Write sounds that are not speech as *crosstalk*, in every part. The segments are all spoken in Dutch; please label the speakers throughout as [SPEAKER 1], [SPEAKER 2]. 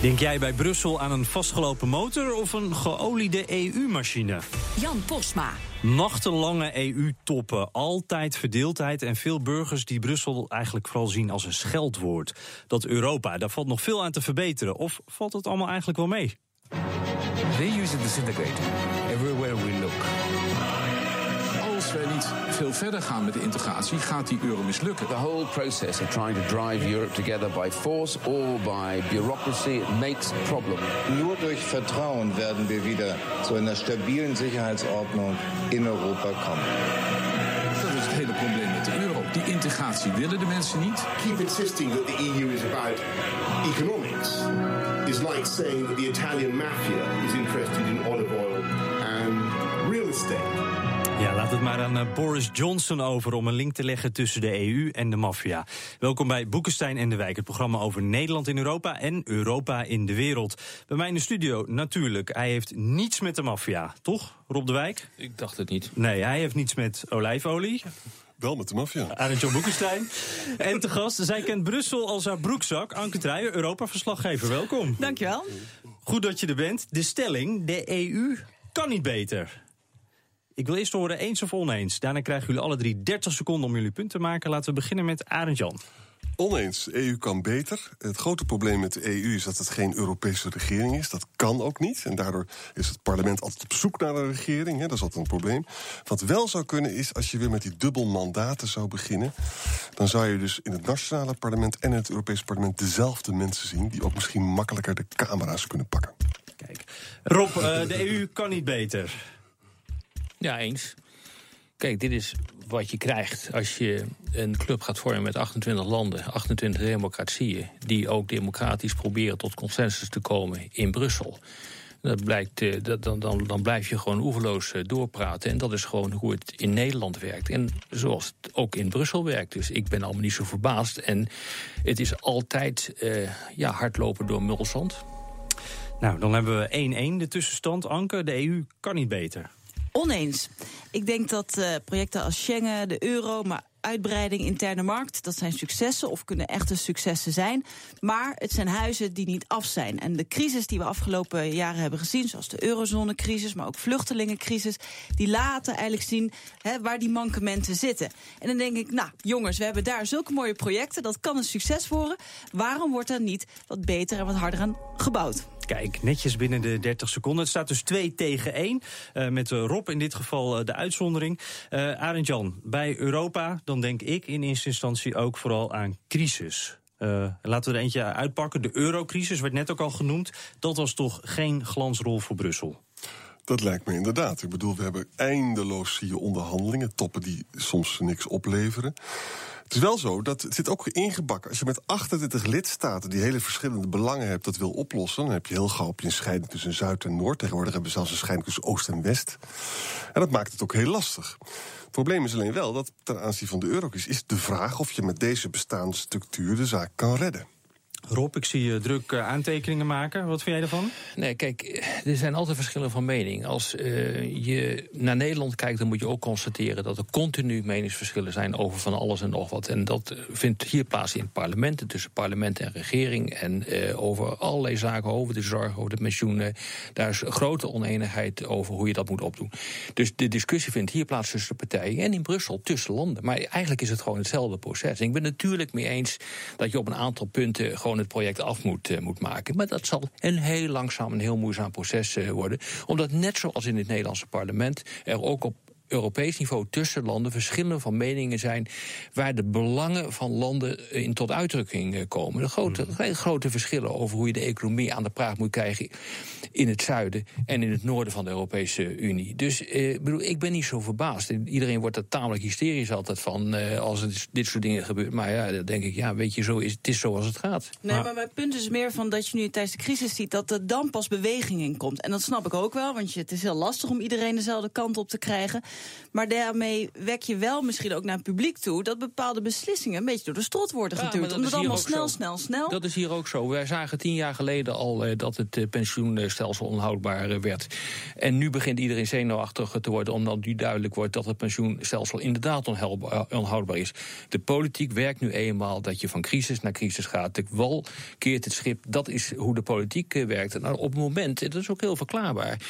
[SPEAKER 1] Denk jij bij Brussel aan een vastgelopen motor of een geoliede EU-machine?
[SPEAKER 2] Jan Posma.
[SPEAKER 1] Nachtenlange EU-toppen, altijd verdeeldheid en veel burgers die Brussel eigenlijk vooral zien als een scheldwoord. Dat Europa, daar valt nog veel aan te verbeteren. Of valt het allemaal eigenlijk wel mee?
[SPEAKER 3] They use it disintegrate everywhere we look
[SPEAKER 4] als wij niet veel verder gaan met de integratie, gaat die euro mislukken.
[SPEAKER 5] The whole process of trying to drive Europe together by force or by bureaucracy makes a problem.
[SPEAKER 6] Nur durch Vertrauen werden wir wieder zu einer stabilen Sicherheitsordnung in Europa kommen.
[SPEAKER 4] Dat is het hele probleem met de euro. Die integratie willen de mensen niet.
[SPEAKER 7] Keep insisting that the EU is about economics is like saying that the Italian mafia is interested in
[SPEAKER 1] laat het maar aan eh, Boris Johnson over om een link te leggen tussen de EU en de maffia. Welkom bij Boekenstein en de Wijk, het programma over Nederland in Europa en Europa in de wereld. Bij mij in de studio natuurlijk, hij heeft niets met de maffia, toch Rob de Wijk?
[SPEAKER 8] Ik dacht het niet.
[SPEAKER 1] Nee, hij heeft niets met olijfolie.
[SPEAKER 9] Wel met de maffia.
[SPEAKER 1] Arend Jan Boekenstein. en te gast, zij kent Brussel als haar broekzak. Anke Truijen, Europa-verslaggever, welkom.
[SPEAKER 10] Dankjewel.
[SPEAKER 1] Goed dat je er bent. De stelling, de EU kan niet beter. Ik wil eerst horen eens of oneens. Daarna krijgen jullie alle drie 30 seconden om jullie punt te maken. Laten we beginnen met Arend Jan.
[SPEAKER 9] Oneens, EU kan beter. Het grote probleem met de EU is dat het geen Europese regering is. Dat kan ook niet. En daardoor is het parlement altijd op zoek naar een regering. Hè. Dat is altijd een probleem. Wat wel zou kunnen is, als je weer met die dubbel mandaten zou beginnen... dan zou je dus in het nationale parlement en in het Europese parlement... dezelfde mensen zien die ook misschien makkelijker de camera's kunnen pakken.
[SPEAKER 1] Kijk. Rob, uh, de EU kan niet beter.
[SPEAKER 8] Ja, eens. Kijk, dit is wat je krijgt als je een club gaat vormen met 28 landen, 28 democratieën, die ook democratisch proberen tot consensus te komen in Brussel. Dat blijkt, dat, dan, dan, dan blijf je gewoon oeverloos doorpraten. En dat is gewoon hoe het in Nederland werkt. En zoals het ook in Brussel werkt. Dus ik ben allemaal niet zo verbaasd. En het is altijd uh, ja, hardlopen door mulzand.
[SPEAKER 1] Nou, dan hebben we 1-1 de tussenstand. Anke, de EU kan niet beter.
[SPEAKER 10] Oneens. Ik denk dat uh, projecten als Schengen, de euro, maar uitbreiding, interne markt, dat zijn successen of kunnen echte successen zijn. Maar het zijn huizen die niet af zijn. En de crisis die we afgelopen jaren hebben gezien, zoals de eurozonecrisis, maar ook vluchtelingencrisis, die laten eigenlijk zien hè, waar die mankementen zitten. En dan denk ik, nou jongens, we hebben daar zulke mooie projecten, dat kan een succes worden. Waarom wordt daar niet wat beter en wat harder aan gebouwd?
[SPEAKER 1] Kijk, netjes binnen de 30 seconden. Het staat dus 2 tegen 1. Uh, met uh, Rob in dit geval uh, de uitzondering. Arend Jan, bij Europa, dan denk ik in eerste instantie ook vooral aan crisis. laten we er eentje uitpakken. De eurocrisis werd net ook al genoemd. Dat was toch geen glansrol voor Brussel?
[SPEAKER 9] Dat lijkt me inderdaad. Ik bedoel, we hebben eindeloos hier onderhandelingen, toppen die soms niks opleveren. Het is wel zo dat het zit ook ingebakken. Als je met 28 lidstaten die hele verschillende belangen hebt, dat wil oplossen, dan heb je heel gauw op je een scheiding tussen Zuid en Noord. Tegenwoordig hebben we zelfs een scheiding tussen Oost en West. En dat maakt het ook heel lastig. Het probleem is alleen wel dat ten aanzien van de eurocrisis is de vraag of je met deze bestaande structuur de zaak kan redden.
[SPEAKER 1] Rob, ik zie je druk uh, aantekeningen maken. Wat vind jij ervan?
[SPEAKER 8] Nee, kijk, er zijn altijd verschillen van mening. Als je naar Nederland kijkt, dan moet je ook constateren dat er continu meningsverschillen zijn over van alles en nog wat. En dat vindt hier plaats in parlementen, tussen parlement en regering. En over allerlei zaken, over de zorg, over de pensioenen. Daar is grote oneenigheid over hoe je dat moet opdoen. Dus de discussie vindt hier plaats tussen partijen en in Brussel tussen landen. Maar eigenlijk is het gewoon hetzelfde proces. En ik ben natuurlijk mee eens dat je op een aantal punten gewoon het project af moet, uh, moet maken. Maar dat zal een heel langzaam en heel moeizaam proces uh, worden. Omdat net zoals in het Nederlandse parlement er ook op Europees niveau tussen landen verschillen van meningen zijn waar de belangen van landen in tot uitdrukking eh, komen. De grote,
[SPEAKER 1] Hmm.
[SPEAKER 8] grote verschillen over hoe je de economie aan de praat moet krijgen in het zuiden en in het noorden van de Europese Unie. Dus eh, ik bedoel, ik ben niet zo verbaasd. Iedereen wordt er tamelijk hysterisch altijd van eh, als het, dit soort dingen gebeurt. Maar ja, dan denk ik, ja, weet je, zo is, het is zoals het gaat.
[SPEAKER 10] Nee, maar mijn punt is meer van dat je nu tijdens de crisis ziet dat er dan pas beweging in komt. En dat snap ik ook wel, want je, het is heel lastig om iedereen dezelfde kant op te krijgen. Maar daarmee wek je wel misschien ook naar het publiek toe dat bepaalde beslissingen een beetje door de strot worden
[SPEAKER 8] Ja,
[SPEAKER 10] geduwd.
[SPEAKER 8] dat
[SPEAKER 10] Omdat allemaal snel, snel, snel.
[SPEAKER 8] Dat is hier ook zo. Wij zagen tien jaar geleden al eh, dat het eh, pensioenstelsel onhoudbaar eh, werd. En nu begint iedereen zenuwachtig te worden, omdat nu duidelijk wordt dat het pensioenstelsel inderdaad eh, onhoudbaar is. De politiek werkt nu eenmaal dat je van crisis naar crisis gaat. De wal keert het schip. Dat is hoe de politiek eh, werkt. Nou, op het moment, en dat is ook heel verklaarbaar,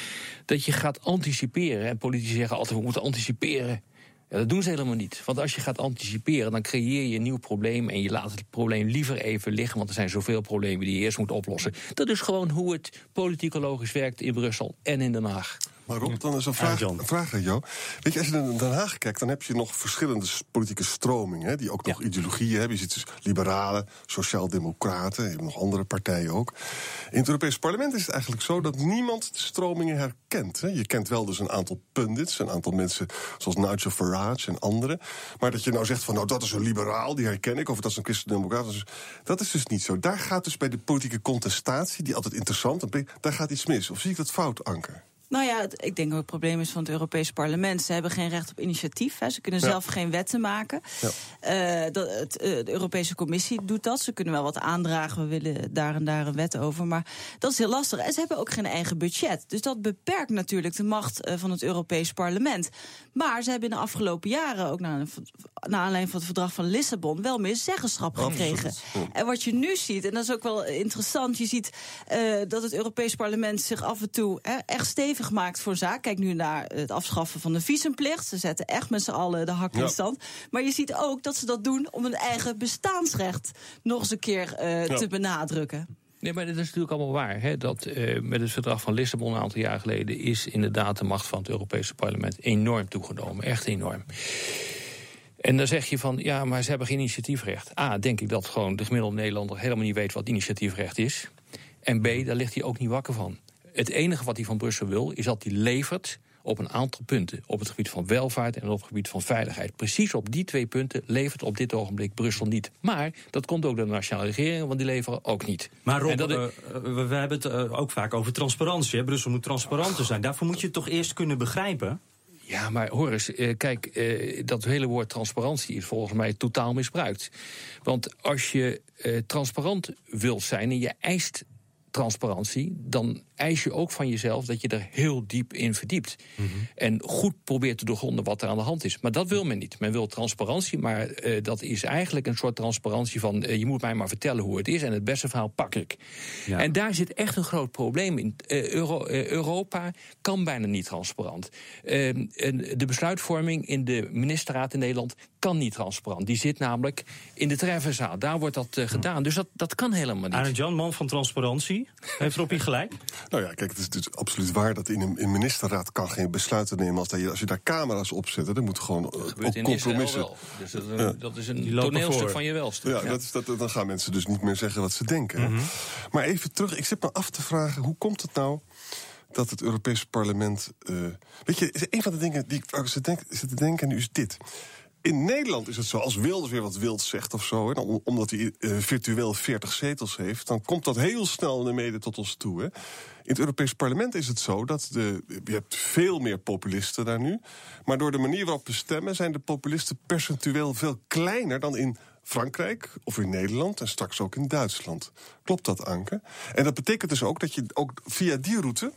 [SPEAKER 8] dat je gaat anticiperen. En politici zeggen altijd: we moeten anticiperen. Ja, dat doen ze helemaal niet. Want als je gaat anticiperen, dan creëer je een nieuw probleem. En je laat het probleem liever even liggen. Want er zijn zoveel problemen die je eerst moet oplossen. Dat is gewoon hoe het politicologisch werkt in Brussel en in Den Haag.
[SPEAKER 9] Maar Rob, dan is een vraag, een vraag aan jou. Weet je, als je naar Den Haag kijkt, dan heb je nog verschillende politieke stromingen. Hè, die ook nog ideologieën hebben. Je ziet dus liberalen, sociaaldemocraten, je hebt nog andere partijen ook. In het Europees Parlement is het eigenlijk zo dat niemand de stromingen herkent. Hè. Je kent wel dus een aantal pundits, een aantal mensen zoals Nigel Farage en anderen. Maar dat je nou zegt van, nou dat is een liberaal, die herken ik. Of dat is een christendemocraat. dat is- Dat is dus niet zo. Daar gaat dus bij de politieke contestatie, die altijd interessant is, daar gaat iets mis. Of zie ik dat fout, Anker?
[SPEAKER 10] Nou ja, het- ik denk dat het probleem is van het Europese parlement. Ze hebben geen recht op initiatief. Hè. Ze kunnen
[SPEAKER 9] Ja.
[SPEAKER 10] zelf geen wetten maken. Eh, dat, het, eh, de Europese Commissie doet dat. Ze kunnen wel wat aandragen. We willen daar en daar een wet over. Maar dat is heel lastig. En ze hebben ook geen eigen budget. Dus dat beperkt natuurlijk de macht eh, van het Europees parlement. Maar ze hebben in de afgelopen jaren, ook na, naar aanleiding van het verdrag van Lissabon, wel meer zeggenschap gekregen. En wat je nu ziet, en dat is ook wel interessant, je ziet dat het Europees Parlement zich af en toe hè, echt stevig maakt voor zaak. Kijk nu naar het afschaffen van de visumplicht. Ze zetten echt met z'n allen de hak in
[SPEAKER 11] Ja.
[SPEAKER 10] stand. Maar je ziet ook dat ze dat doen om hun eigen bestaansrecht nog eens een keer eh,
[SPEAKER 8] Ja.
[SPEAKER 10] te benadrukken.
[SPEAKER 8] Nee, maar dat is natuurlijk allemaal waar. Hè? Dat eh, met het verdrag van Lissabon een aantal jaar geleden is inderdaad de macht van het Europese parlement enorm toegenomen. Echt enorm. En dan zeg je van, ja, maar ze hebben geen initiatiefrecht. A, denk ik dat gewoon de gemiddelde Nederlander helemaal niet weet wat initiatiefrecht is. En B, daar ligt hij ook niet wakker van. Het enige wat hij van Brussel wil, is dat hij levert op een aantal punten. Op het gebied van welvaart en op het gebied van veiligheid. Precies op die twee punten levert op dit ogenblik Brussel niet. Maar dat komt ook door de nationale regeringen, want die leveren ook niet.
[SPEAKER 1] Maar Rob,
[SPEAKER 8] dat-
[SPEAKER 1] eh, we, we hebben het eh, ook vaak over transparantie. Hè? Brussel moet transparanter zijn. Daarvoor moet je het toch eerst kunnen begrijpen?
[SPEAKER 8] Ja, maar hoor eens, eh, kijk, dat hele woord transparantie is volgens mij totaal misbruikt. Want als je transparant wilt zijn en je eist transparantie, dan eis je ook van jezelf dat je er heel diep in verdiept. En goed probeert te doorgronden wat er aan de hand is. Maar dat wil men niet. Men wil transparantie, maar eh, dat is eigenlijk een soort transparantie van eh, je moet mij maar vertellen hoe het is en het beste verhaal pak ik. En daar zit echt een groot probleem in. Eh, Euro- Europa kan bijna niet transparant. Eh, en de besluitvorming in de ministerraad in Nederland kan niet transparant. Die zit namelijk in de treffenzaal. Daar wordt dat gedaan. Dus dat, dat kan helemaal niet.
[SPEAKER 1] Arend Jan, man van transparantie. Heeft Roppie gelijk? *laughs*
[SPEAKER 9] Nou ja, kijk, het is dus absoluut waar dat in een, in een ministerraad kan geen besluiten nemen als, dat je, als je daar camera's op zet. Dan moet gewoon eh, ook
[SPEAKER 8] in Israël
[SPEAKER 9] compromissen.
[SPEAKER 8] wel. Dus dat,
[SPEAKER 9] Ja.
[SPEAKER 8] dat is een toneelstuk
[SPEAKER 1] voor.
[SPEAKER 8] van je welstuk.
[SPEAKER 9] Ja, Dat is, dat, dan gaan mensen dus niet meer zeggen wat ze denken.
[SPEAKER 1] Mhm.
[SPEAKER 9] Maar even terug, ik zit me af te vragen, hoe komt het nou dat het Europese parlement... eh, weet je, een van de dingen die ik zit, denk, zit te denken nu is dit. In Nederland is het zo, als Wilders weer wat wild zegt of zo... Omdat hij eh, virtueel 40 zetels heeft... dan komt dat heel snel naar mede tot ons toe. Hè. In het Europees parlement is het zo dat de, je hebt veel meer populisten daar nu... maar door de manier waarop we stemmen... zijn de populisten percentueel veel kleiner dan in Frankrijk of in Nederland... en straks ook in Duitsland. Klopt dat, Anke? En dat betekent dus ook dat je ook via die route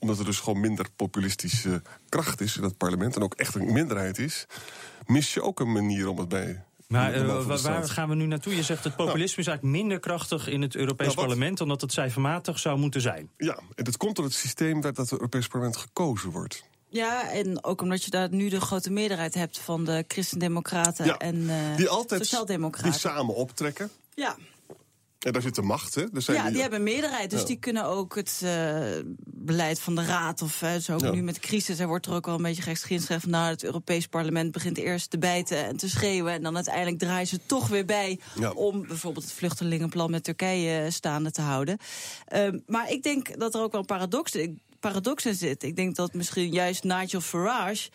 [SPEAKER 9] omdat er dus gewoon minder populistische kracht is in het parlement... en ook echt een minderheid is... mis je ook een manier om het bij...
[SPEAKER 1] Maar eh, waar, gaan we nu naartoe? Je zegt het populisme is eigenlijk minder krachtig in het Europees
[SPEAKER 9] Nou,
[SPEAKER 1] parlement... dan dat het cijfermatig zou moeten zijn.
[SPEAKER 9] Ja, en dat komt door het systeem dat het Europees parlement gekozen wordt.
[SPEAKER 10] Ja, en ook omdat je daar nu de grote meerderheid hebt van de christendemocraten
[SPEAKER 9] Ja,
[SPEAKER 10] en eh
[SPEAKER 9] die altijd
[SPEAKER 10] sociaaldemocraten.
[SPEAKER 9] die samen optrekken.
[SPEAKER 10] Ja.
[SPEAKER 9] En daar zit de macht, hè? Zijn
[SPEAKER 10] ja, die hebben een meerderheid, dus
[SPEAKER 9] Ja.
[SPEAKER 10] die kunnen ook het eh, beleid van de Raad. Of uh, zo
[SPEAKER 9] Ja.
[SPEAKER 10] nu met de crisis. Er wordt er ook wel een beetje gekschinsgegeven van... nou, het Europees Parlement begint eerst te bijten en te schreeuwen... en dan uiteindelijk draaien ze toch weer bij...
[SPEAKER 9] Ja.
[SPEAKER 10] om bijvoorbeeld het vluchtelingenplan met Turkije eh, staande te houden. Ehm, maar ik denk dat er ook wel een paradox, paradox in zit. Ik denk dat misschien juist Nigel Farage...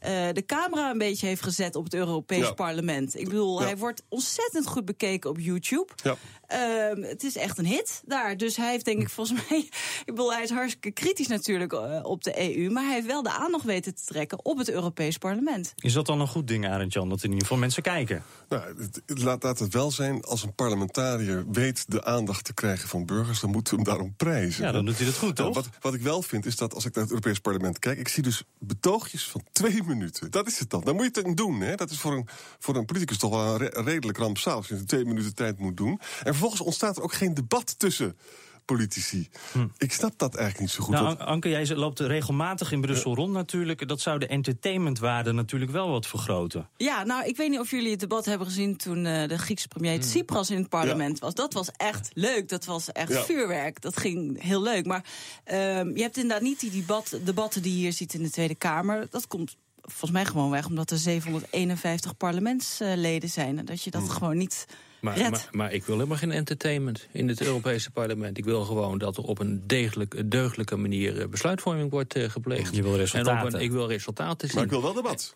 [SPEAKER 10] eh, de camera een beetje heeft gezet op het Europees
[SPEAKER 9] Ja.
[SPEAKER 10] Parlement. Ik bedoel,
[SPEAKER 9] Ja.
[SPEAKER 10] hij wordt ontzettend goed bekeken op YouTube.
[SPEAKER 9] Ja.
[SPEAKER 10] Ehm, het is echt een hit daar. Dus hij heeft denk ik volgens *laughs* mij... Ik bedoel, hij is hartstikke kritisch natuurlijk eh, op de EU... maar hij heeft wel de aandacht weten te trekken op het Europees Parlement.
[SPEAKER 1] Is dat dan een goed ding, Arend Jan, dat in ieder geval mensen kijken?
[SPEAKER 9] Nou, het, het- laat, laat het wel zijn, als een parlementariër weet de aandacht te krijgen van burgers, dan moeten we hem daarom prijzen.
[SPEAKER 1] Ja, dan doet hij dat goed,
[SPEAKER 9] Ja,
[SPEAKER 1] toch?
[SPEAKER 9] wat, wat ik wel vind, is dat als ik naar het Europees Parlement kijk, ik zie dus betoogjes van twee minuten. Dat is het dan. Dan moet je het doen. Hè? Dat is voor een, voor een politicus toch wel een re- redelijk rampzalig als je in twee minuten tijd moet doen. En vervolgens ontstaat er ook geen debat tussen politici. Ik snap dat eigenlijk niet zo goed.
[SPEAKER 1] Nou, Anke, jij loopt regelmatig in Brussel rond natuurlijk. Dat zou de entertainmentwaarde natuurlijk wel wat vergroten.
[SPEAKER 10] Ja, nou, ik weet niet of jullie het debat hebben gezien... toen eh, de Griekse premier Tsipras in het parlement was. Dat was echt leuk. Dat was echt
[SPEAKER 9] Ja.
[SPEAKER 10] vuurwerk. Dat ging heel leuk. Maar ehm, je hebt inderdaad niet die debat, debatten die je hier ziet in de Tweede Kamer. Dat komt volgens mij gewoon weg omdat er 751 parlementsleden zijn. En dat je dat gewoon niet
[SPEAKER 8] Maar,
[SPEAKER 10] redt.
[SPEAKER 8] maar, maar ik wil helemaal geen entertainment in het Europese parlement. Ik wil gewoon dat er op een degelijk, deugdelijke manier eh, besluitvorming wordt eh, gepleegd.
[SPEAKER 1] Je wil
[SPEAKER 8] En
[SPEAKER 1] resultaten.
[SPEAKER 8] op een, ik wil resultaten zien.
[SPEAKER 9] maar ik wil wel debat.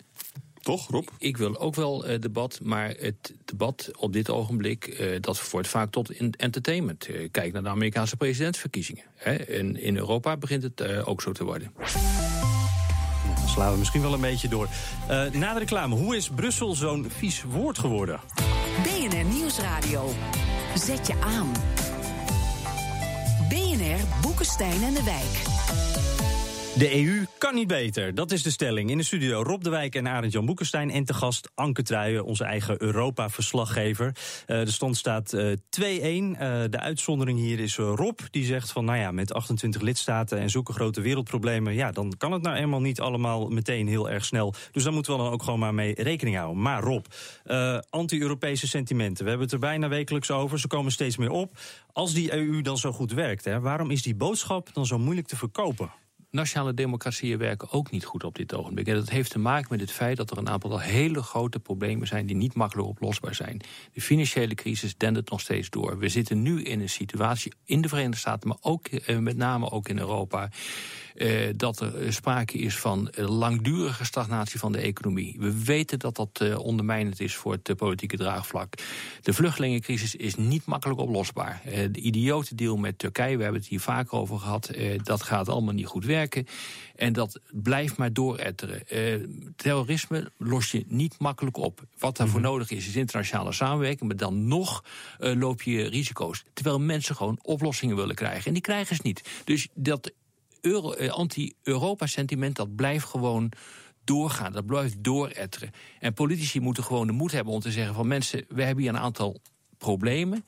[SPEAKER 9] Toch, Rob?
[SPEAKER 8] Ik wil ook wel eh, debat, maar het debat op dit ogenblik... eh, dat vervoert vaak tot in- entertainment. Kijk naar de Amerikaanse presidentsverkiezingen. Hè. En in Europa begint het ook zo te worden.
[SPEAKER 1] Dan slaan we misschien wel een beetje door. Eh, na de reclame, hoe is Brussel zo'n vies woord geworden?
[SPEAKER 2] BNR Nieuwsradio. Zet je aan. BNR Boekenstein en de Wijk.
[SPEAKER 1] De EU kan niet beter, dat is de stelling. In de studio Rob de Wijk en Arend Jan Boekenstein. En te gast Anke Truijen, onze eigen Europa-verslaggever. Eh, de stand staat eh 2-1. Eh, de uitzondering hier is Rob, die zegt van... nou ja, met 28 lidstaten en zulke grote wereldproblemen... ja, dan kan het nou eenmaal niet allemaal meteen heel erg snel. Dus daar moeten we dan ook gewoon maar mee rekening houden. Maar Rob, anti-Europese sentimenten. We hebben het er bijna wekelijks over, ze komen steeds meer op. Als die EU dan zo goed werkt, hè, waarom is die boodschap dan zo moeilijk te verkopen?
[SPEAKER 8] Nationale democratieën werken ook niet goed op dit ogenblik. En dat heeft te maken met het feit dat er een aantal hele grote problemen zijn die niet makkelijk oplosbaar zijn. De financiële crisis dendert nog steeds door. We zitten nu in een situatie in de Verenigde Staten, maar ook eh, met name ook in Europa. eh, dat er eh, sprake is van eh, langdurige stagnatie van de economie. We weten dat dat eh, ondermijnend is voor het politieke draagvlak. De vluchtelingencrisis is niet makkelijk oplosbaar. De idiote deal met Turkije, we hebben het hier vaker over gehad, eh, dat gaat allemaal niet goed werken. En dat blijft maar dooretteren. Eh, terrorisme los je niet makkelijk op. Wat daarvoor nodig is, is internationale samenwerking. Maar dan nog eh, loop je risico's. Terwijl mensen gewoon oplossingen willen krijgen. En die krijgen ze niet. Dus dat eh, anti-Europa-sentiment, dat blijft gewoon doorgaan. Dat blijft dooretteren. En politici moeten gewoon de moed hebben om te zeggen van mensen, we hebben hier een aantal problemen.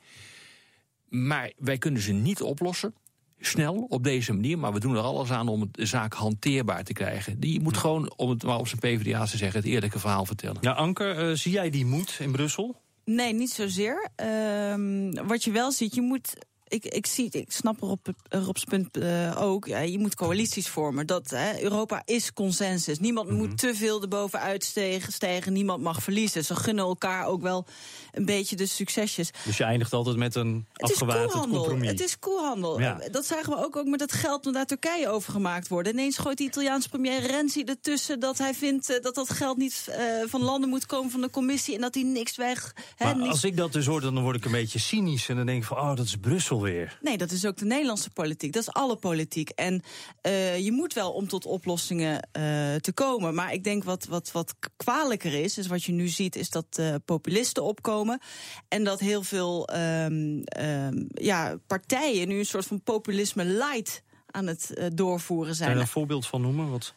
[SPEAKER 8] Maar wij kunnen ze niet oplossen. Snel, op deze manier, maar we doen er alles aan om de zaak hanteerbaar te krijgen. Die moet gewoon, om het maar op zijn PvdA te zeggen, het eerlijke verhaal vertellen.
[SPEAKER 1] Ja, Anke, eh, zie jij die moed in Brussel?
[SPEAKER 10] Nee, niet zozeer. Ehm, wat je wel ziet, je moet. Ik, ik, zie, ik snap erop, Rob's punt eh, ook. Ja, je moet coalities vormen. Dat, hè, Europa is consensus. Niemand moet te veel erbovenuit stijgen, stijgen. Niemand mag verliezen. Ze gunnen elkaar ook wel een beetje de succesjes.
[SPEAKER 1] Dus je eindigt altijd met een afgewaterd compromis.
[SPEAKER 10] Het is koehandel.
[SPEAKER 1] Ja.
[SPEAKER 10] Eh, Dat zagen we ook, ook met het geld dat naar Turkije overgemaakt wordt. Ineens gooit de Italiaanse premier Renzi ertussen dat hij vindt eh, dat dat geld niet van landen moet komen van de commissie en dat hij niks weg. hè,
[SPEAKER 1] Maar
[SPEAKER 10] niks-
[SPEAKER 1] als ik dat dus hoor, dan word ik een beetje cynisch. En dan denk ik van, oh, dat is Brussel
[SPEAKER 10] Nee, dat is ook de Nederlandse politiek. Dat is alle politiek. En eh, je moet wel om tot oplossingen eh, te komen. Maar ik denk wat, wat, wat kwalijker is, is wat je nu ziet, is dat eh, populisten opkomen. En dat heel veel ehm, ehm, ja, partijen nu een soort van populisme light aan het doorvoeren
[SPEAKER 1] Kan
[SPEAKER 10] zijn.
[SPEAKER 1] je er een voorbeeld van noemen? Wat...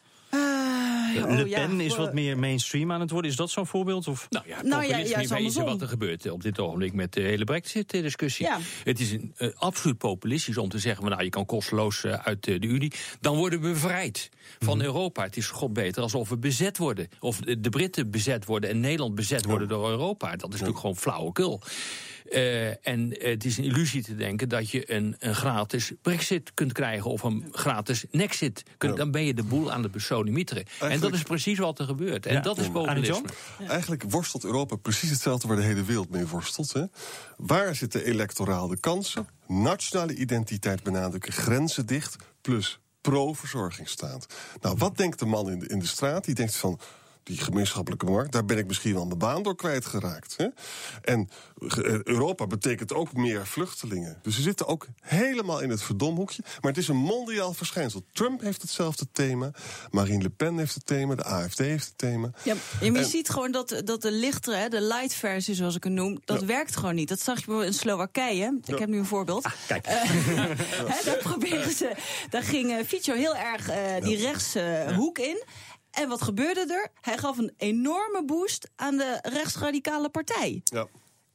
[SPEAKER 10] Oh,
[SPEAKER 1] Le
[SPEAKER 10] ja,
[SPEAKER 1] Pen is wat meer mainstream aan het worden. Is dat zo'n voorbeeld? Of?
[SPEAKER 8] Nou ja,
[SPEAKER 10] Nou ja,
[SPEAKER 8] wezen wat er gebeurt eh, op dit ogenblik met de hele Brexit-discussie.
[SPEAKER 10] Ja.
[SPEAKER 8] Het is een, eh, absoluut populistisch om te zeggen: van, nou, je kan kosteloos eh, uit de Unie. Dan worden we bevrijd van
[SPEAKER 1] Mhm.
[SPEAKER 8] Europa. Het is god beter alsof we bezet worden. Of de de Britten bezet worden en Nederland bezet worden door Europa. Dat is natuurlijk gewoon flauwekul. Uh, en het is een illusie te denken dat je een, een gratis brexit kunt krijgen... of een gratis nexit. Kunt, Dan ben je de boel aan het besodemieteren. En dat is precies wat er gebeurt. En dat is populisme.
[SPEAKER 9] Eigenlijk worstelt Europa precies hetzelfde waar de hele wereld mee worstelt. Hè? Waar zitten electoraal de kansen? Nationale identiteit benadrukken, grenzen dicht, plus pro-verzorgingsstaat. Nou, wat denkt de man in de, in de straat? Die denkt van die gemeenschappelijke markt, daar ben ik misschien wel mijn baan door kwijtgeraakt. Hè? En eh, Europa betekent ook meer vluchtelingen. Dus ze zitten ook helemaal in het verdomhoekje. Maar het is een mondiaal verschijnsel. Trump heeft hetzelfde thema. Marine Le Pen heeft het thema. De AFD heeft het thema.
[SPEAKER 10] Ja, je ziet gewoon dat, dat de lichtere, de light versie zoals ik het noem, dat werkt gewoon niet. Dat zag je bijvoorbeeld in Slowakije. Ik heb nu een voorbeeld. Ah,
[SPEAKER 1] kijk. *laughs*
[SPEAKER 10] Uh, daar proberen ze. Daar ging Fico heel erg uh, die rechtse hoek in. En wat gebeurde er? Hij gaf een enorme boost aan de rechtsradicale partij. Ja.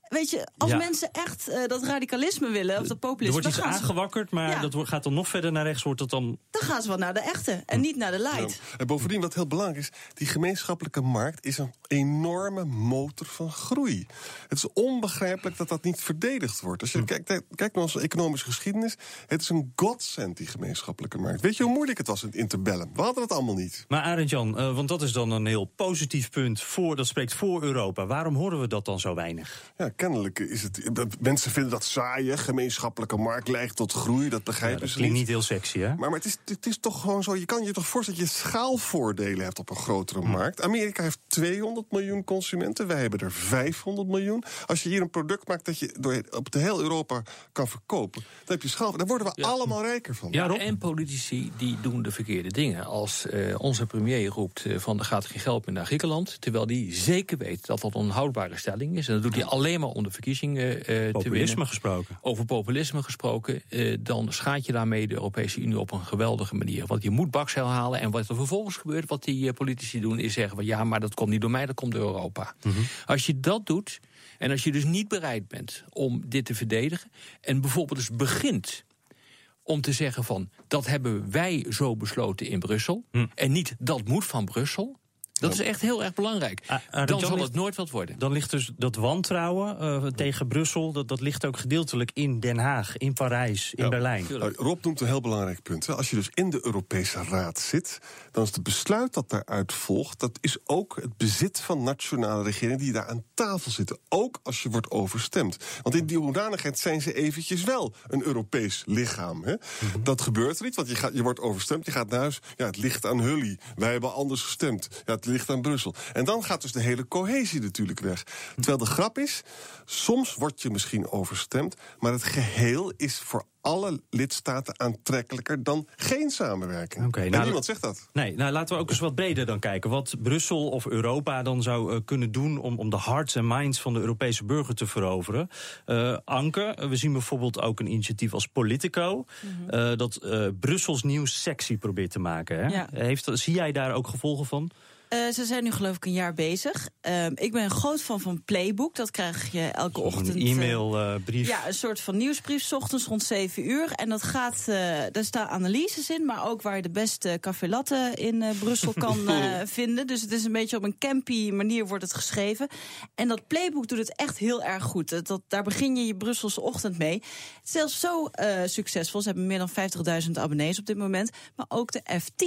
[SPEAKER 10] Weet je, als mensen echt uh, dat radicalisme willen, of dat populisme...
[SPEAKER 1] Er wordt iets aangewakkerd, maar dat gaat dan nog verder naar rechts, wordt dat dan...
[SPEAKER 10] Dan gaan ze wel naar de echte en niet naar de light.
[SPEAKER 9] En bovendien, wat heel belangrijk is, die gemeenschappelijke markt is een enorme motor van groei. Het is onbegrijpelijk dat dat niet verdedigd wordt. Als je hm. kijkt, kijkt naar onze economische geschiedenis, het is een godsend, die gemeenschappelijke markt. Weet je hoe moeilijk het was in het interbellum? We hadden het allemaal niet.
[SPEAKER 1] Maar Arend Jan, uh, want dat is dan een heel positief punt, voor, dat spreekt voor Europa. Waarom horen we dat dan zo weinig?
[SPEAKER 9] Ja, kennelijk is het. Mensen vinden dat saaie, gemeenschappelijke markt leidt tot groei, dat begrijpen ja, dat
[SPEAKER 1] ze niet. niet heel sexy, hè?
[SPEAKER 9] Maar, maar het, is, het is toch gewoon zo. Je kan je toch voorstellen dat je schaalvoordelen hebt op een grotere hm. markt. Amerika heeft 200 miljoen consumenten, wij hebben er 500 miljoen. Als je hier een product maakt dat je door, op de heel Europa kan verkopen, dan heb je schaal. Daar worden we allemaal rijker van.
[SPEAKER 8] Ja, en politici die doen de verkeerde dingen. Als uh, onze premier roept uh, van er gaat geen geld meer naar Griekenland, terwijl die zeker weet dat dat een onhoudbare stelling is. En dat doet hij alleen maar om de verkiezingen uh, te winnen.
[SPEAKER 1] gesproken.
[SPEAKER 8] Over populisme gesproken, uh, dan schaadt je daarmee de Europese Unie op een geweldige manier. Want je moet bakzeil halen en wat er vervolgens gebeurt, wat die uh, politici doen, is zeggen van ja, maar dat komt niet door mij, dat komt door Europa. Mm -hmm. Als je dat doet, en als je dus niet bereid bent om dit te verdedigen, en bijvoorbeeld dus begint om te zeggen van dat hebben wij zo besloten in Brussel, hm. en niet dat moet van Brussel. Dat is echt heel erg belangrijk. Ah, ah, dan zal het nooit wat worden.
[SPEAKER 1] Dan ligt dus dat wantrouwen uh, tegen Brussel... Dat, dat ligt ook gedeeltelijk in Den Haag, in Parijs, in Berlijn.
[SPEAKER 9] Nou, Rob noemt een heel belangrijk punt. Als je dus in de Europese Raad zit... dan is het besluit dat daaruit volgt... dat is ook het bezit van nationale regeringen... die daar aan tafel zitten. Ook als je wordt overstemd. Want in die hoedanigheid zijn ze eventjes wel een Europees lichaam. Hè? Mhm. Dat gebeurt er niet, want je, gaat, je wordt overstemd. Je gaat naar huis, ja, het ligt aan Hully. Wij hebben anders gestemd. Ja, het aan Brussel. En dan gaat dus de hele cohesie natuurlijk weg. Terwijl de grap is, soms word je misschien overstemd, maar het geheel is voor alle lidstaten aantrekkelijker dan geen samenwerking. Okay, nou, niemand zegt dat.
[SPEAKER 1] Nee, nou laten we ook eens wat breder dan kijken. Wat Brussel of Europa dan zou uh, kunnen doen om, om de hearts en minds van de Europese burger te veroveren. Uh, Anke, we zien bijvoorbeeld ook een initiatief als Politico. Mm -hmm. uh, dat Brussels nieuws sexy probeert te maken. Hè? Ja. Heeft, zie jij daar ook gevolgen van?
[SPEAKER 10] Uh, ze zijn nu geloof ik een jaar bezig. Uh, ik ben een groot fan van Playbook. Dat krijg je elke ochtend.
[SPEAKER 1] Een e-mailbrief.
[SPEAKER 10] ja, een soort van nieuwsbrief. S ochtends rond 7 uur. En dat gaat, daar staan analyses in. Maar ook waar je de beste café latte in Brussel *laughs* kan vinden. Dus het is een beetje op een campy manier wordt het geschreven. En dat Playbook doet het echt heel erg goed. Dat, daar begin je je Brusselse ochtend mee. Het is zelfs zo succesvol. Ze hebben meer dan 50.000 abonnees op dit moment. Maar ook de FT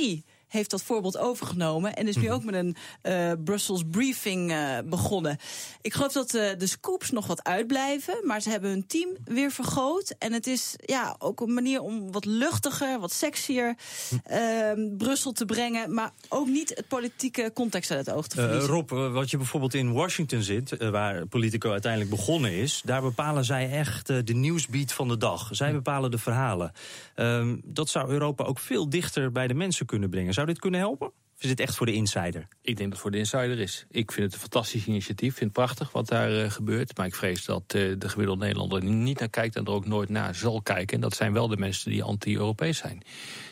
[SPEAKER 10] heeft dat voorbeeld overgenomen. En is nu mhm. ook met een uh, Brussels briefing uh, begonnen. Ik geloof dat uh, de scoops nog wat uitblijven. Maar ze hebben hun team weer vergroot. En het is ja, ook een manier om wat luchtiger, wat sexier ehm, Brussel te brengen. Maar ook niet het politieke context uit het oog te verliezen.
[SPEAKER 1] Rob, wat je bijvoorbeeld in Washington zit, waar Politico uiteindelijk begonnen is. Daar bepalen zij echt de nieuwsbeat van de dag. Zij bepalen de verhalen. Um, dat zou Europa ook veel dichter bij de mensen kunnen brengen. Zou dit kunnen helpen? Of is het echt voor de insider?
[SPEAKER 8] Ik denk dat het voor de insider is. Ik vind het een fantastisch initiatief. Ik vind het prachtig wat daar uh, gebeurt. Maar ik vrees dat uh, de gemiddelde Nederlander niet naar kijkt... en er ook nooit naar zal kijken. En dat zijn wel de mensen die anti-Europees zijn.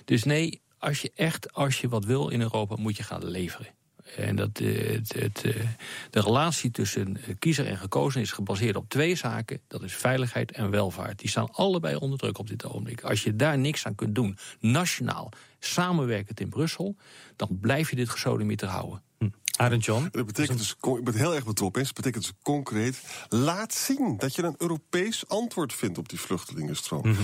[SPEAKER 8] Dus nee, als je echt, als je wat wil in Europa... moet je gaan leveren. En dat, uh, het, het, de relatie tussen kiezer en gekozen is gebaseerd op twee zaken. Dat is veiligheid en welvaart. Die staan allebei onder druk op dit ogenblik. Als je daar niks aan kunt doen, nationaal samenwerkend in Brussel, dan blijf je dit gesodemieter houden.
[SPEAKER 1] Arend Jan?
[SPEAKER 9] Dat betekent dus, ik ben heel erg betrokken. Dat betekent dus concreet, laat zien dat je een Europees antwoord vindt op die vluchtelingenstroom.
[SPEAKER 1] Mhm.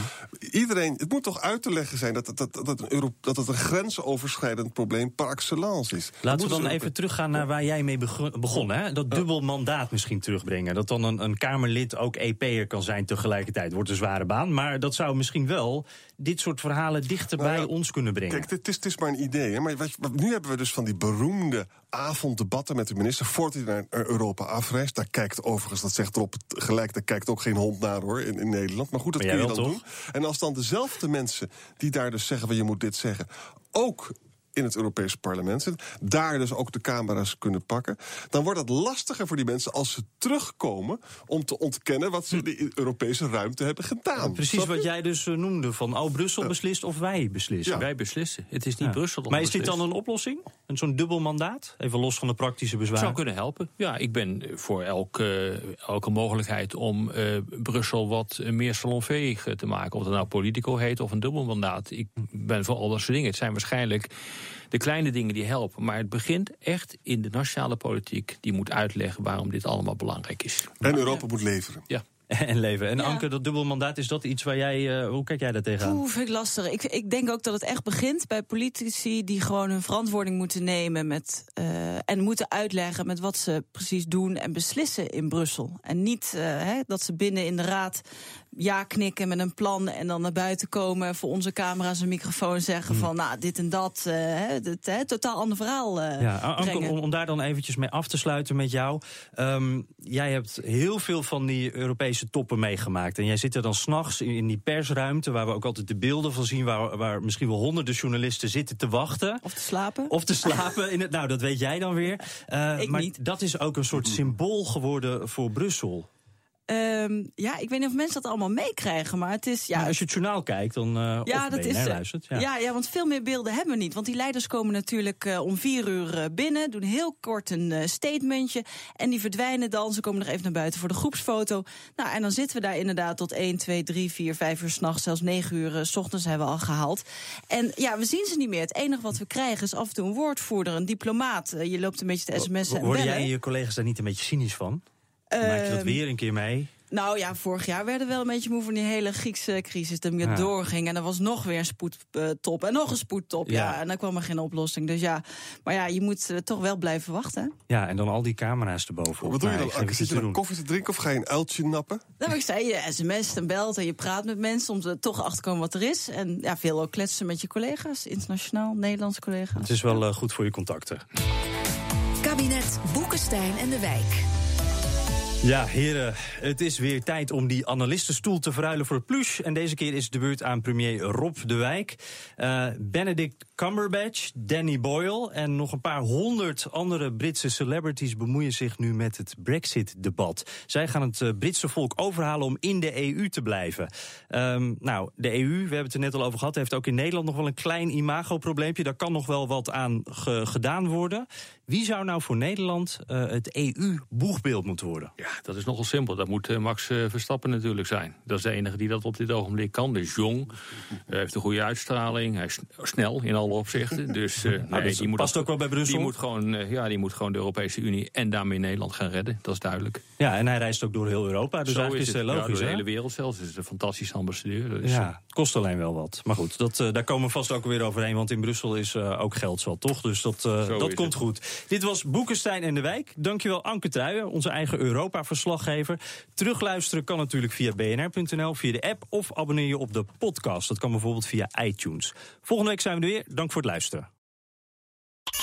[SPEAKER 9] Iedereen, het moet toch uit te leggen zijn dat het, dat, dat, een, Euro, dat het een grensoverschrijdend probleem par excellence is.
[SPEAKER 1] Laten we dan
[SPEAKER 9] Moeten
[SPEAKER 1] even teruggaan naar waar jij mee bego- begon. Hè? Dat dubbel mandaat misschien terugbrengen. Dat dan een, een Kamerlid ook EP'er kan zijn tegelijkertijd. Wordt een zware baan. Maar dat zou misschien wel dit soort verhalen dichter
[SPEAKER 9] Nou
[SPEAKER 1] bij
[SPEAKER 9] ja,
[SPEAKER 1] ons kunnen brengen.
[SPEAKER 9] Kijk, het is, het is maar een idee. Hè? Maar wat, wat- nu hebben we dus van die beroemde avonddebatten met de minister... voordat hij naar Europa afreist. Daar kijkt overigens, dat zegt erop gelijk... daar kijkt ook geen hond naar hoor, in, in Nederland. Maar goed, dat
[SPEAKER 1] Maar
[SPEAKER 9] kun je dan doen. En als dan dezelfde mensen die daar dus zeggen... van je moet dit zeggen, ook in het Europese parlement zitten... daar dus ook de camera's kunnen pakken... dan wordt het lastiger voor die mensen als ze terugkomen... om te ontkennen wat ze in de Europese ruimte hebben gedaan.
[SPEAKER 1] Precies wat jij dus eh, noemde. Van oh, Brussel beslist of wij beslissen.
[SPEAKER 8] Wij beslissen. Het is niet
[SPEAKER 1] Ja.
[SPEAKER 8] Brussel dat
[SPEAKER 1] Maar is dit dan een oplossing? Een zo'n dubbel mandaat? Even los van de praktische bezwaren.
[SPEAKER 8] zou kunnen helpen. Ja, ik ben voor elke, elke mogelijkheid om eh, Brussel wat meer salonveeg te maken. Of het nou politico heet of een dubbelmandaat. Ik ben voor al dat soort dingen. Het zijn waarschijnlijk de kleine dingen die helpen. Maar het begint echt in de nationale politiek. Die moet uitleggen waarom dit allemaal belangrijk is.
[SPEAKER 9] En Europa moet leveren.
[SPEAKER 8] Ja. *laughs*
[SPEAKER 1] En leven. En
[SPEAKER 10] Ja.
[SPEAKER 1] Anke, dat dubbel mandaat, is dat iets waar jij... eh, hoe kijk jij daar tegenaan?
[SPEAKER 10] Oeh, vind ik lastig. Ik, ik denk ook dat het echt begint bij politici die gewoon hun verantwoording moeten nemen met, eh, en moeten uitleggen met wat ze precies doen en beslissen in Brussel. En niet eh, hè, dat ze binnen in de raad ja knikken met een plan en dan naar buiten komen voor onze camera's en microfoon zeggen van nou dit en dat, hè, dit, hè, totaal ander verhaal
[SPEAKER 1] Ja, Anke, om, om daar dan eventjes mee af te sluiten met jou. Ehm, jij hebt heel veel van die Europese toppen meegemaakt. En jij zit er dan s'nachts in, in die persruimte... waar we ook altijd de beelden van zien... waar, waar misschien wel honderden journalisten zitten te wachten.
[SPEAKER 10] Of te slapen.
[SPEAKER 1] Of te slapen. In het, nou, dat weet jij dan weer. *laughs*
[SPEAKER 10] Ik
[SPEAKER 1] maar
[SPEAKER 10] niet.
[SPEAKER 1] dat is ook een soort symbool geworden voor Brussel.
[SPEAKER 10] Ehm, ja, ik weet niet of mensen dat allemaal meekrijgen, maar het is ja,
[SPEAKER 1] Nou, als je het journaal kijkt, dan uh,
[SPEAKER 10] Ja, dat is eh,
[SPEAKER 1] luistert. Ja.
[SPEAKER 10] Ja. Ja, want veel meer beelden hebben we niet. Want die leiders komen natuurlijk eh, om vier uur binnen, doen heel kort een statementje. En die verdwijnen dan. Ze komen nog even naar buiten voor de groepsfoto. Nou, en dan zitten we daar inderdaad tot 1, 2, 3, 4, 5 uur s'nachts, zelfs 9 uur s ochtends hebben we al gehaald. En ja, we zien ze niet meer. Het enige wat we krijgen is af en toe een woordvoerder, een diplomaat. Je loopt een beetje te sms'en en
[SPEAKER 1] Worden jij en je collega's daar niet een beetje cynisch van? Maak je dat
[SPEAKER 10] Ehm,
[SPEAKER 1] weer een keer mee?
[SPEAKER 10] Nou ja, vorig jaar werden we wel een beetje moe van die hele Griekse crisis. Dat het
[SPEAKER 1] Ja.
[SPEAKER 10] doorging. En er was nog weer een spoedtop. En nog een spoedtop. Ja.
[SPEAKER 1] Ja.
[SPEAKER 10] En dan kwam er geen oplossing. Dus ja, maar ja, je moet eh, toch wel blijven wachten.
[SPEAKER 1] Ja, en dan al die camera's erbovenop.
[SPEAKER 9] Wat doe je
[SPEAKER 1] Maar
[SPEAKER 9] dan, Zit
[SPEAKER 1] te
[SPEAKER 9] je dan
[SPEAKER 1] doen.
[SPEAKER 9] koffie te drinken of ga je een uiltje nappen?
[SPEAKER 10] Nou, ik zei, je sms en belt en je praat met mensen... om er toch achter te komen wat er is. En ja, veel ook kletsen met je collega's. Internationaal, Nederlandse collega's.
[SPEAKER 1] Het is wel eh, goed voor je contacten.
[SPEAKER 2] Kabinet Boekenstein en de Wijk.
[SPEAKER 1] Ja, heren, het is weer tijd om die analistenstoel te verruilen voor plush. En deze keer is de beurt aan premier Rob de Wijk. Eh, Benedict Cumberbatch, Danny Boyle en nog een paar honderd andere Britse celebrities bemoeien zich nu met het Brexit-debat. Zij gaan het eh, Britse volk overhalen om in de EU te blijven. Ehm, nou, de EU, we hebben het er net al over gehad, heeft ook in Nederland nog wel een klein imagoprobleempje. Daar kan nog wel wat aan ge- gedaan worden. Wie zou nou voor Nederland eh, het EU-boegbeeld moeten worden?
[SPEAKER 8] Ja, dat is nogal simpel. Dat moet eh, Max eh, Verstappen natuurlijk zijn. Dat is de enige die dat op dit ogenblik kan. Is jong, heeft een goede uitstraling, hij is snel in alle opzichten. Dus, eh, *laughs* nee,
[SPEAKER 1] dus
[SPEAKER 8] die moet
[SPEAKER 1] past ook wel bij Brussel?
[SPEAKER 8] Die moet, gewoon, ja, die moet gewoon de Europese Unie en daarmee Nederland gaan redden. Dat is duidelijk.
[SPEAKER 1] Ja, en hij reist ook door heel Europa, dus
[SPEAKER 8] Zo
[SPEAKER 1] eigenlijk is het
[SPEAKER 8] Ja,
[SPEAKER 1] logisch.
[SPEAKER 8] door de hele wereld zelfs. Het is een fantastische ambassadeur. Dus,
[SPEAKER 1] Ja, het kost alleen wel wat. Maar goed, dat, daar komen we vast ook weer overheen. Want in Brussel is ook geld zo, toch? Dus dat, dat komt
[SPEAKER 8] het.
[SPEAKER 1] goed. Dit was Boekenstein en de Wijk. Dankjewel Anke Truijen, onze eigen Europa-verslaggever. Terugluisteren kan natuurlijk via bnr.nl, via de app... of abonneer je op de podcast. Dat kan bijvoorbeeld via iTunes. Volgende week zijn we er weer. Dank voor het luisteren.